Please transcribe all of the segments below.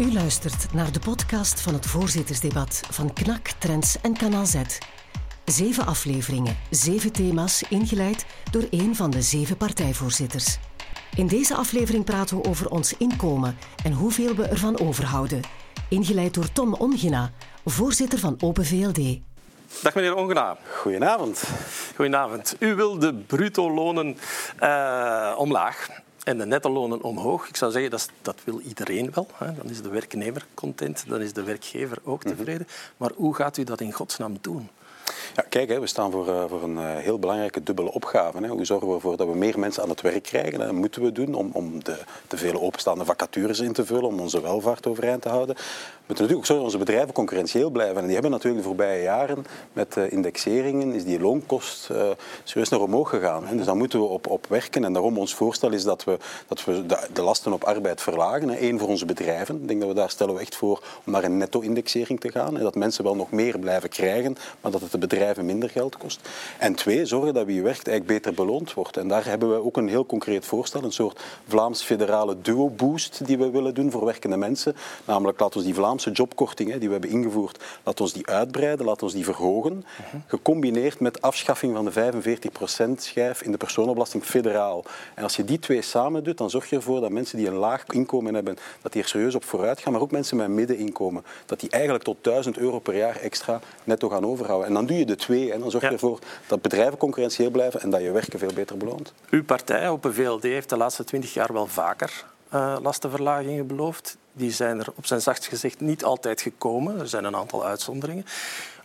U luistert naar de podcast van het voorzittersdebat van KNAK, Trends en Kanaal Z. Zeven afleveringen, zeven thema's, ingeleid door één van de zeven partijvoorzitters. In deze aflevering praten we over ons inkomen en hoeveel we ervan overhouden. Ingeleid door Tom Ongena, voorzitter van Open VLD. Dag meneer Ongena. Goedenavond. Goedenavond. U wil de bruto lonen uh, omlaag en de netto lonen omhoog. Ik zou zeggen, dat, dat wil iedereen wel. Hè. Dan is de werknemer content, dan is de werkgever ook mhm. tevreden. Maar hoe gaat u dat in godsnaam doen? Ja, kijk, hè, we staan voor, uh, voor een uh, heel belangrijke dubbele opgave. Hè. Hoe zorgen we ervoor dat we meer mensen aan het werk krijgen? Dat moeten we doen om, om de, de vele openstaande vacatures in te vullen, om onze welvaart overeind te houden. Moeten natuurlijk ook zorgen dat onze bedrijven concurrentieel blijven. En die hebben natuurlijk de voorbije jaren met uh, indexeringen, is die loonkost uh, serieus naar omhoog gegaan. Hè. Dus daar moeten we op, op werken. En daarom ons voorstel is dat we, dat we de, lasten op arbeid verlagen. Eén voor onze bedrijven. Ik denk dat we daar stellen we echt voor om naar een netto-indexering te gaan. En dat mensen wel nog meer blijven krijgen, maar dat het de bedrijven minder geld kost. En twee, zorgen dat wie werkt eigenlijk beter beloond wordt. En daar hebben we ook een heel concreet voorstel, een soort Vlaams federale duo-boost die we willen doen voor werkende mensen. Namelijk, laten we die Vlaamse jobkorting die we hebben ingevoerd, laten we die uitbreiden, laten we die verhogen. Gecombineerd met afschaffing van de 45% schijf in de personenbelasting federaal. En als je die twee samen doet, dan zorg je ervoor dat mensen die een laag inkomen hebben, dat die er serieus op vooruit gaan. Maar ook mensen met een middeninkomen, dat die eigenlijk tot 1000 euro per jaar extra netto gaan overhouden. En dan doe je de twee. En dan zorg je ervoor dat bedrijven concurrentieel blijven en dat je werken veel beter beloont. Uw partij, Open VLD, heeft de laatste twintig jaar wel vaker uh, lastenverlagingen beloofd. Die zijn er op zijn zachtst gezegd niet altijd gekomen. Er zijn een aantal uitzonderingen.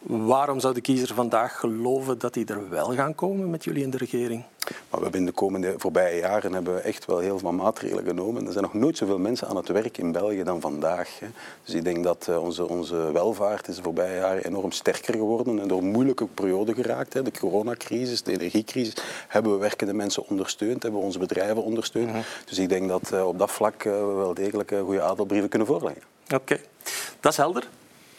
Waarom zou de kiezer vandaag geloven dat die er wel gaan komen met jullie in de regering? Maar we hebben in de komende voorbije jaren hebben we echt wel heel veel maatregelen genomen. Er zijn nog nooit zoveel mensen aan het werk in België dan vandaag. Hè. Dus ik denk dat uh, onze, onze welvaart is de voorbije jaren enorm sterker geworden en door een moeilijke periode geraakt. Hè. De coronacrisis, de energiecrisis, hebben we werkende mensen ondersteund, hebben we onze bedrijven ondersteund. Mm -hmm. Dus ik denk dat uh, op dat vlak uh, we wel degelijk goede adelbrieven kunnen voorleggen. Oké, okay. dat is helder.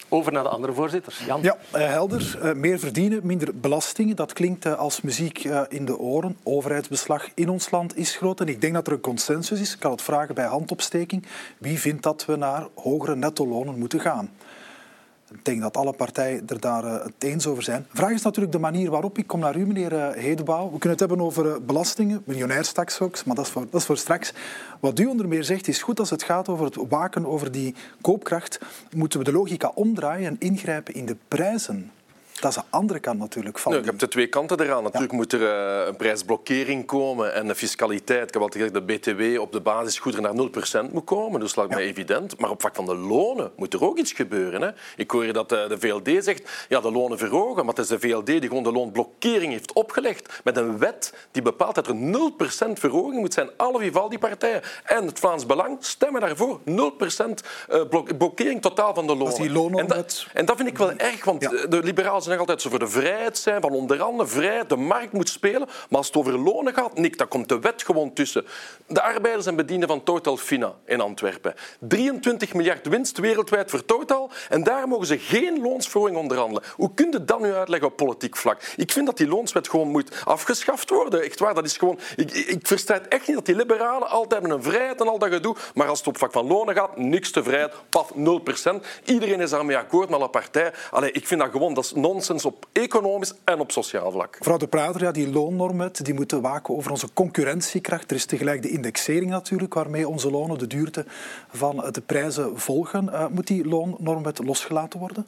Over naar de andere voorzitters. Jan. Ja, helder. Uh, meer verdienen, minder belastingen. Dat klinkt uh, als muziek in de oren. Overheidsbeslag in ons land is groot. En ik denk dat er een consensus is. Ik kan het vragen bij handopsteking. Wie vindt dat we naar hogere netto-lonen moeten gaan? Ik denk dat alle partijen er daar uh, het eens over zijn. De vraag is natuurlijk de manier waarop. Ik kom naar u, meneer uh, Hedebouw. We kunnen het hebben over uh, belastingen, miljonairstaks ook, maar dat is, voor, dat is voor straks. Wat u onder meer zegt is goed als het gaat over het waken over die koopkracht. Moeten we de logica omdraaien en ingrijpen in de prijzen dat is de andere kant natuurlijk van. Nee, je hebt de twee kanten eraan. Natuurlijk moet er uh, een prijsblokkering komen en een fiscaliteit. Ik heb altijd gezegd dat de BTW op de basisgoederen naar 0% moet komen. Dus lijkt ja. me evident. Maar op vlak van de lonen moet er ook iets gebeuren. Hè. Ik hoor dat uh, de VLD zegt, ja, de lonen verhogen. Maar het is de VLD die gewoon de loonblokkering heeft opgelegd met een wet die bepaalt dat er 0% verhoging moet zijn. Alle Vivaldi-partijen en het Vlaams Belang stemmen daarvoor. 0% uh, blokkering totaal van de lonen. Dat is die en, dat, en dat vind ik wel erg, want ja. de liberalen zijn altijd zo voor de vrijheid zijn, van onder andere vrijheid, de markt moet spelen. Maar als het over lonen gaat, Nick, dan komt de wet gewoon tussen. De arbeiders en bedienden van Total Fina in Antwerpen. 23 miljard winst wereldwijd voor Total en daar mogen ze geen loonsverhoging onderhandelen. Hoe kun je dat nu uitleggen op politiek vlak? Ik vind dat die loonswet gewoon moet afgeschaft worden. Echt waar, dat is gewoon... Ik, ik verstrijd echt niet dat die liberalen altijd hebben een vrijheid en al dat gedoe, maar als het op vlak van lonen gaat, niks te vrijheid, paf, 0%. Iedereen is daarmee akkoord, maar alle partij... Ik vind dat gewoon, dat is nonsens op economisch en op sociaal vlak. Mevrouw de Prater, ja, die loonnormwet die moet waken over onze concurrentiekracht. Er is tegelijk de indexering natuurlijk, waarmee onze lonen de duurte van de prijzen volgen. Uh, moet die loonnormwet losgelaten worden?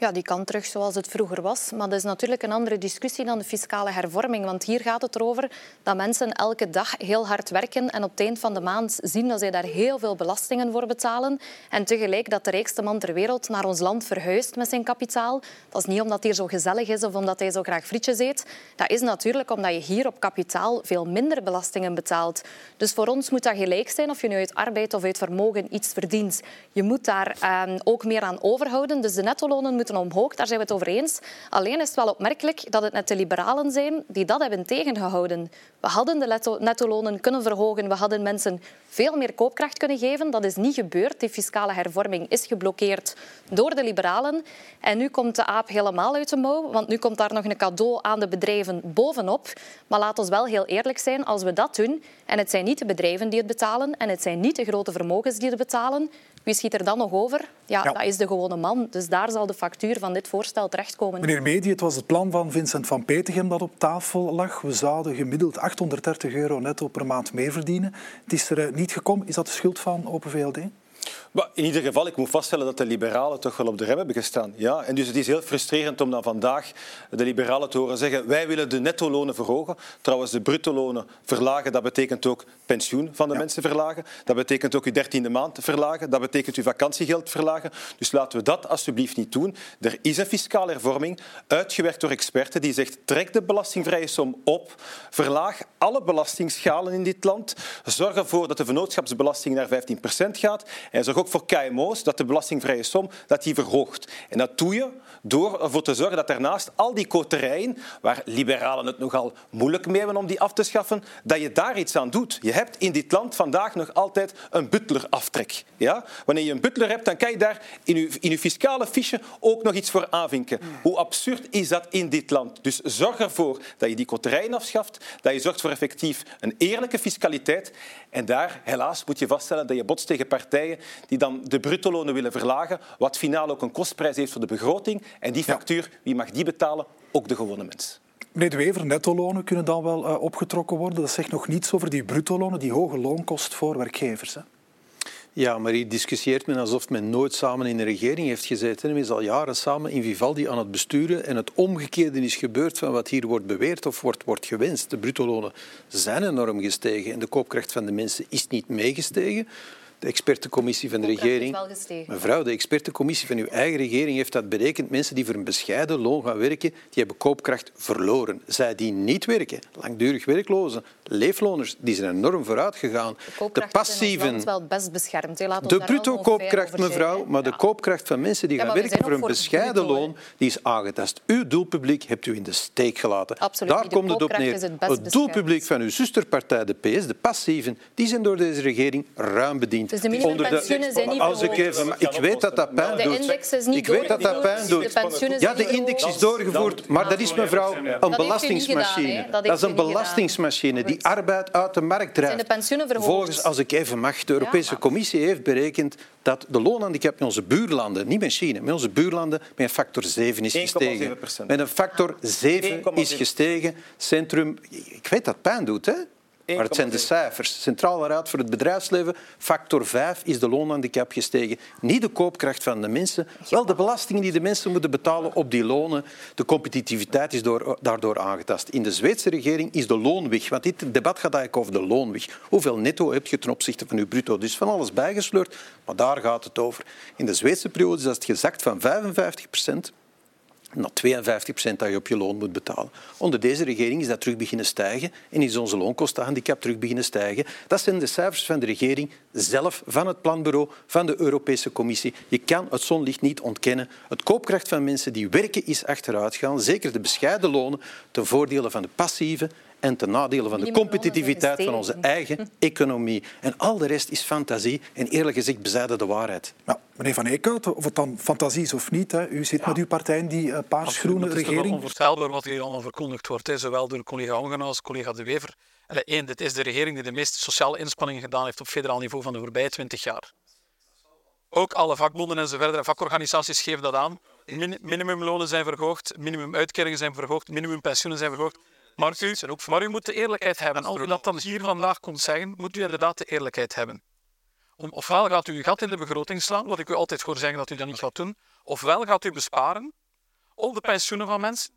Ja, die kan terug zoals het vroeger was. Maar dat is natuurlijk een andere discussie dan de fiscale hervorming. Want hier gaat het erover dat mensen elke dag heel hard werken en op het eind van de maand zien dat zij daar heel veel belastingen voor betalen. En tegelijk dat de rijkste man ter wereld naar ons land verhuist met zijn kapitaal. Dat is niet omdat hij zo gezellig is of omdat hij zo graag frietjes eet. Dat is natuurlijk omdat je hier op kapitaal veel minder belastingen betaalt. Dus voor ons moet dat gelijk zijn of je nu uit arbeid of uit vermogen iets verdient. Je moet daar um, ook meer aan overhouden. Dus de nettolonen moeten omhoog, daar zijn we het over eens. Alleen is het wel opmerkelijk dat het net de liberalen zijn die dat hebben tegengehouden. We hadden de netto-lonen kunnen verhogen, we hadden mensen veel meer koopkracht kunnen geven. Dat is niet gebeurd. Die fiscale hervorming is geblokkeerd door de liberalen. En nu komt de aap helemaal uit de mouw, want nu komt daar nog een cadeau aan de bedrijven bovenop. Maar laat ons wel heel eerlijk zijn, als we dat doen, en het zijn niet de bedrijven die het betalen en het zijn niet de grote vermogens die het betalen, wie schiet er dan nog over? Ja, dat is de gewone man. Dus daar zal de factuur van dit voorstel terechtkomen. Meneer Medi, het was het plan van Vincent van Petegem dat op tafel lag. We zouden gemiddeld 830 euro netto per maand meer verdienen. Het is er eh, niet gekomen. Is dat de schuld van Open VLD? In ieder geval, ik moet vaststellen dat de liberalen toch wel op de rem hebben gestaan. Ja? En dus het is heel frustrerend om dan vandaag de liberalen te horen zeggen wij willen de netto-lonen verhogen. Trouwens, de bruto-lonen verlagen, dat betekent ook pensioen van de mensen verlagen. Dat betekent ook uw dertiende maand verlagen. Dat betekent uw vakantiegeld verlagen. Dus laten we dat alsjeblieft niet doen. Er is een fiscale hervorming, uitgewerkt door experten, die zegt trek de belastingvrije som op, verlaag alle belastingschalen in dit land, zorg ervoor dat de vennootschapsbelasting naar 15% gaat en zorg ook voor KMO's dat de belastingvrije som dat die verhoogt. En dat doe je door ervoor te zorgen dat daarnaast al die koterijen, waar liberalen het nogal moeilijk mee hebben om die af te schaffen, dat je daar iets aan doet. Je hebt in dit land vandaag nog altijd een butleraftrek. Ja? Wanneer je een butler hebt, dan kan je daar in je, in fiscale fiche ook nog iets voor aanvinken. Hoe absurd is dat in dit land? Dus zorg ervoor dat je die koterijen afschaft, dat je zorgt voor effectief een eerlijke fiscaliteit. En daar, helaas, moet je vaststellen dat je botst tegen partijen die dan de bruttolonen willen verlagen, wat finaal ook een kostprijs heeft voor de begroting. En die factuur, wie mag die betalen? Ook de gewone mens. Meneer De Wever, nettolonen kunnen dan wel uh, opgetrokken worden. Dat zegt nog niets over die bruttolonen, die hoge loonkost voor werkgevers. Hè? Ja, maar hier discussieert men alsof men nooit samen in een regering heeft gezeten. Men is al jaren samen in Vivaldi aan het besturen en het omgekeerde is gebeurd van wat hier wordt beweerd of wordt, wordt gewenst. De bruttolonen zijn enorm gestegen en de koopkracht van de mensen is niet meegestegen. De expertencommissie van de regering. Mevrouw, de expertencommissie van uw eigen regering heeft dat berekend. Mensen die voor een bescheiden loon gaan werken, die hebben koopkracht verloren. Zij die niet werken, langdurig werklozen, leefloners, die zijn enorm vooruit gegaan. De, de passieven. Is wel best beschermd. de bruto koopkracht, mevrouw, maar de koopkracht van mensen die gaan werken voor een bescheiden loon, die is aangetast. Uw doelpubliek hebt u in de steek gelaten. Absoluut. Daar komt het op neer. Het, het doelpubliek van uw zusterpartij, de PS, de passieven, die zijn door deze regering ruim bediend. Dus de minimumpensioenen zijn niet als ik, even, ik weet dat dat pijn doet. De index is niet ik weet dat dat pijn doet. Ja, de index is doorgevoerd, maar dat is mevrouw een belastingsmachine. Dat is een belastingsmachine die arbeid uit de markt drijft. Volgens, als ik even mag, de Europese Commissie heeft berekend dat de loonhandicap in onze buurlanden, niet met China, met onze buurlanden, met een factor 7 is gestegen. Met een factor 7 is gestegen. Centrum, ik weet dat pijn doet, hè? Maar het zijn de cijfers. Centrale Raad voor het Bedrijfsleven, factor 5 is de loonhandicap gestegen. Niet de koopkracht van de mensen, wel de belastingen die de mensen moeten betalen op die lonen. De competitiviteit is door, daardoor aangetast. In de Zweedse regering is de loonweg, want dit debat gaat eigenlijk over de loonweg. Hoeveel netto heb je ten opzichte van je bruto? Dus van alles bijgesleurd, maar daar gaat het over. In de Zweedse periode is dat gezakt van 55 procent naar 52 procent dat je op je loon moet betalen. Onder deze regering is dat terug beginnen stijgen en is onze loonkostenhandicap terug beginnen stijgen. Dat zijn de cijfers van de regering zelf, van het planbureau, van de Europese Commissie. Je kan het zonlicht niet ontkennen. Het koopkracht van mensen die werken is achteruit gaan. Zeker de bescheiden lonen ten voordele van de passieve en ten nadele van de competitiviteit van onze eigen economie. En al de rest is fantasie en eerlijk gezegd bezijden de waarheid. Nou, meneer Van Eekhout, of het dan fantasie is of niet, hè, u zit met uw partij in die uh, paars-groene regering. Het is onvoorstelbaar wat hier allemaal verkondigd wordt, hè, zowel door collega Ongen als collega De Wever. Eén, dit is de regering die de meeste sociale inspanningen gedaan heeft op federaal niveau van de voorbije twintig jaar. Ook alle vakbonden en zo verder, vakorganisaties geven dat aan. minimumlonen zijn verhoogd, minimumuitkeringen zijn verhoogd, minimumpensioenen zijn verhoogd. Maar u, maar u moet de eerlijkheid hebben. Als u dat dan hier vandaag komt zeggen, moet u inderdaad de eerlijkheid hebben. Ofwel gaat u uw gat in de begroting slaan, wat ik u altijd hoor zeggen dat u dat niet gaat doen, ofwel gaat u besparen op de pensioenen van mensen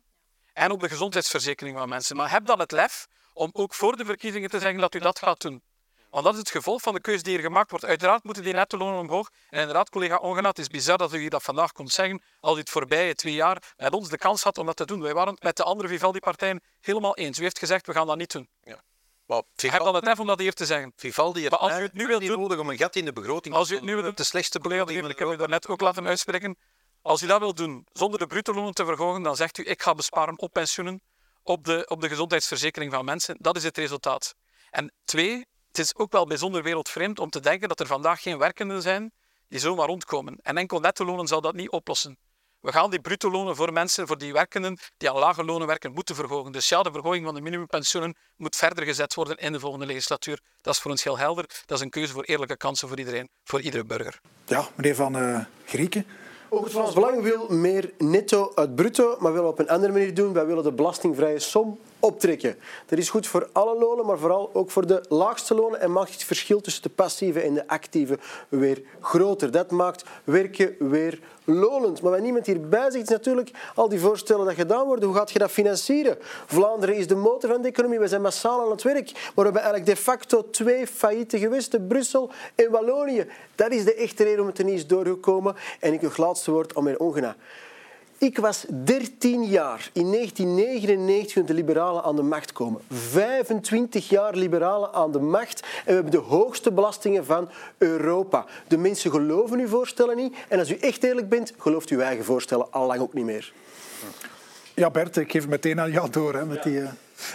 en op de gezondheidsverzekering van mensen. Maar heb dan het lef om ook voor de verkiezingen te zeggen dat u dat gaat doen. Want dat is het gevolg van de keuze die er gemaakt wordt. Uiteraard moeten die netto-lonen omhoog. En inderdaad, collega Ongenaat, het is bizar dat u hier dat vandaag komt zeggen, u het voorbije twee jaar met ons de kans had om dat te doen. Wij waren het met de andere Vivaldi-partijen helemaal eens. U heeft gezegd, we gaan dat niet doen. Ja. Maar Vivaldi... heb dan het even om dat hier te zeggen. Vivaldi heeft als u het nu wilt doen, nodig om een gat in de begroting Als u het nu wilt de slechtste begroting, ik heb u daarnet ook laten uitspreken, Als u dat wil doen zonder de bruto lonen te verhogen, dan zegt u ik ga besparen op pensioenen, op de, op de gezondheidsverzekering van mensen. Dat is het resultaat. En twee, het is ook wel bijzonder wereldvreemd om te denken dat er vandaag geen werkenden zijn die zomaar rondkomen. En enkel netto-lonen zal dat niet oplossen. We gaan die bruto lonen voor mensen, voor die werkenden die aan lage lonen werken, moeten verhogen. Dus ja, de verhoging van de minimumpensioenen moet verder gezet worden in de volgende legislatuur. Dat is voor ons heel helder. Dat is een keuze voor eerlijke kansen voor iedereen, voor iedere burger. Ja, meneer Van uh, Grieken. Ook het Frans Belang wil meer netto uit bruto, maar wil op een andere manier doen. Wij willen de belastingvrije som optrekken. Dat is goed voor alle lonen, maar vooral ook voor de laagste lonen en maakt het verschil tussen de passieve en de actieve weer groter. Dat maakt werken weer lonend. Maar wat niemand hierbij zegt, is natuurlijk al die voorstellen dat gedaan worden. Hoe gaat je dat financieren? Vlaanderen is de motor van de economie. We zijn massaal aan het werk. Maar we hebben eigenlijk de facto twee failliete gewesten, Brussel en Wallonië. Dat is de echte reden om het er niet is doorgekomen. En ik nog laatste woord om mijn ongena. Ik was 13 jaar in 1999 toen de liberalen aan de macht komen. 25 jaar liberalen aan de macht en we hebben de hoogste belastingen van Europa. De mensen geloven uw voorstellen niet en als u echt eerlijk bent, gelooft uw eigen voorstellen al lang ook niet meer. Ja, Bert, ik geef meteen aan jou door hè, met die... Uh...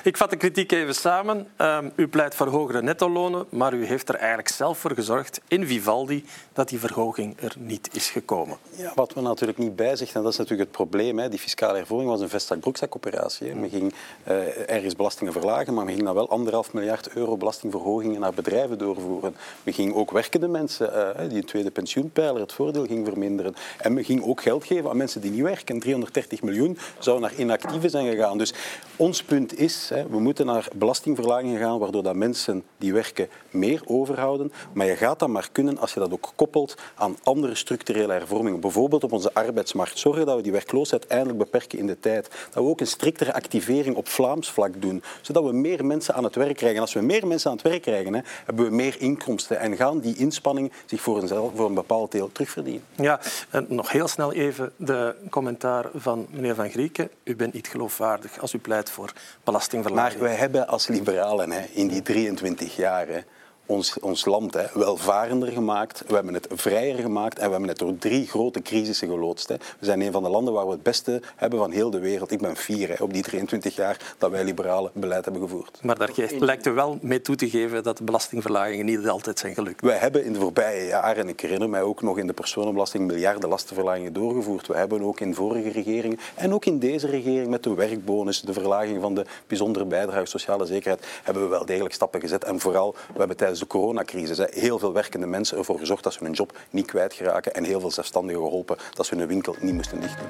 Ik vat de kritiek even samen. Um, u pleit voor hogere nettolonen, maar u heeft er eigenlijk zelf voor gezorgd in Vivaldi dat die verhoging er niet is gekomen. Ja, wat we natuurlijk niet bijzeggen, en dat is natuurlijk het probleem, hè, die fiscale hervorming was een vestzak-broekzak-operatie. Men ging uh, ergens belastingen verlagen, maar men ging dan wel anderhalf miljard euro belastingverhogingen naar bedrijven doorvoeren. Men ging ook werkende mensen, uh, die een tweede pensioenpijler, het voordeel ging verminderen. En men ging ook geld geven aan mensen die niet werken. 330 miljoen zou naar inactieven zijn gegaan. Dus ons punt is we moeten naar belastingverlagingen gaan, waardoor dat mensen die werken meer overhouden. Maar je gaat dat maar kunnen als je dat ook koppelt aan andere structurele hervormingen. Bijvoorbeeld op onze arbeidsmarkt. Zorgen dat we die werkloosheid eindelijk beperken in de tijd. Dat we ook een striktere activering op Vlaams vlak doen. Zodat we meer mensen aan het werk krijgen. En als we meer mensen aan het werk krijgen, hebben we meer inkomsten. En gaan die inspanningen zich voor een, voor een bepaald deel terugverdienen. Ja, en nog heel snel even de commentaar van meneer Van Grieken. U bent niet geloofwaardig als u pleit voor maar wij hebben als liberalen hè, in die 23 jaar ons, ons land hè, welvarender gemaakt, we hebben het vrijer gemaakt en we hebben het door drie grote crisissen geloodst. Hè. We zijn een van de landen waar we het beste hebben van heel de wereld. Ik ben fier hè, op die 23 jaar dat wij liberale beleid hebben gevoerd. Maar daar lijkt u wel mee toe te geven dat de belastingverlagingen niet altijd zijn gelukt. Wij hebben in de voorbije jaren, en ik herinner mij ook nog in de personenbelasting, miljarden lastenverlagingen doorgevoerd. We hebben ook in vorige regeringen en ook in deze regering met de werkbonus, de verlaging van de bijzondere bijdrage sociale zekerheid, hebben we wel degelijk stappen gezet. En vooral, we hebben tijdens de coronacrisis heel veel werkende mensen ervoor gezorgd dat ze hun job niet kwijtgeraken en heel veel zelfstandigen geholpen dat ze hun winkel niet moesten dichten.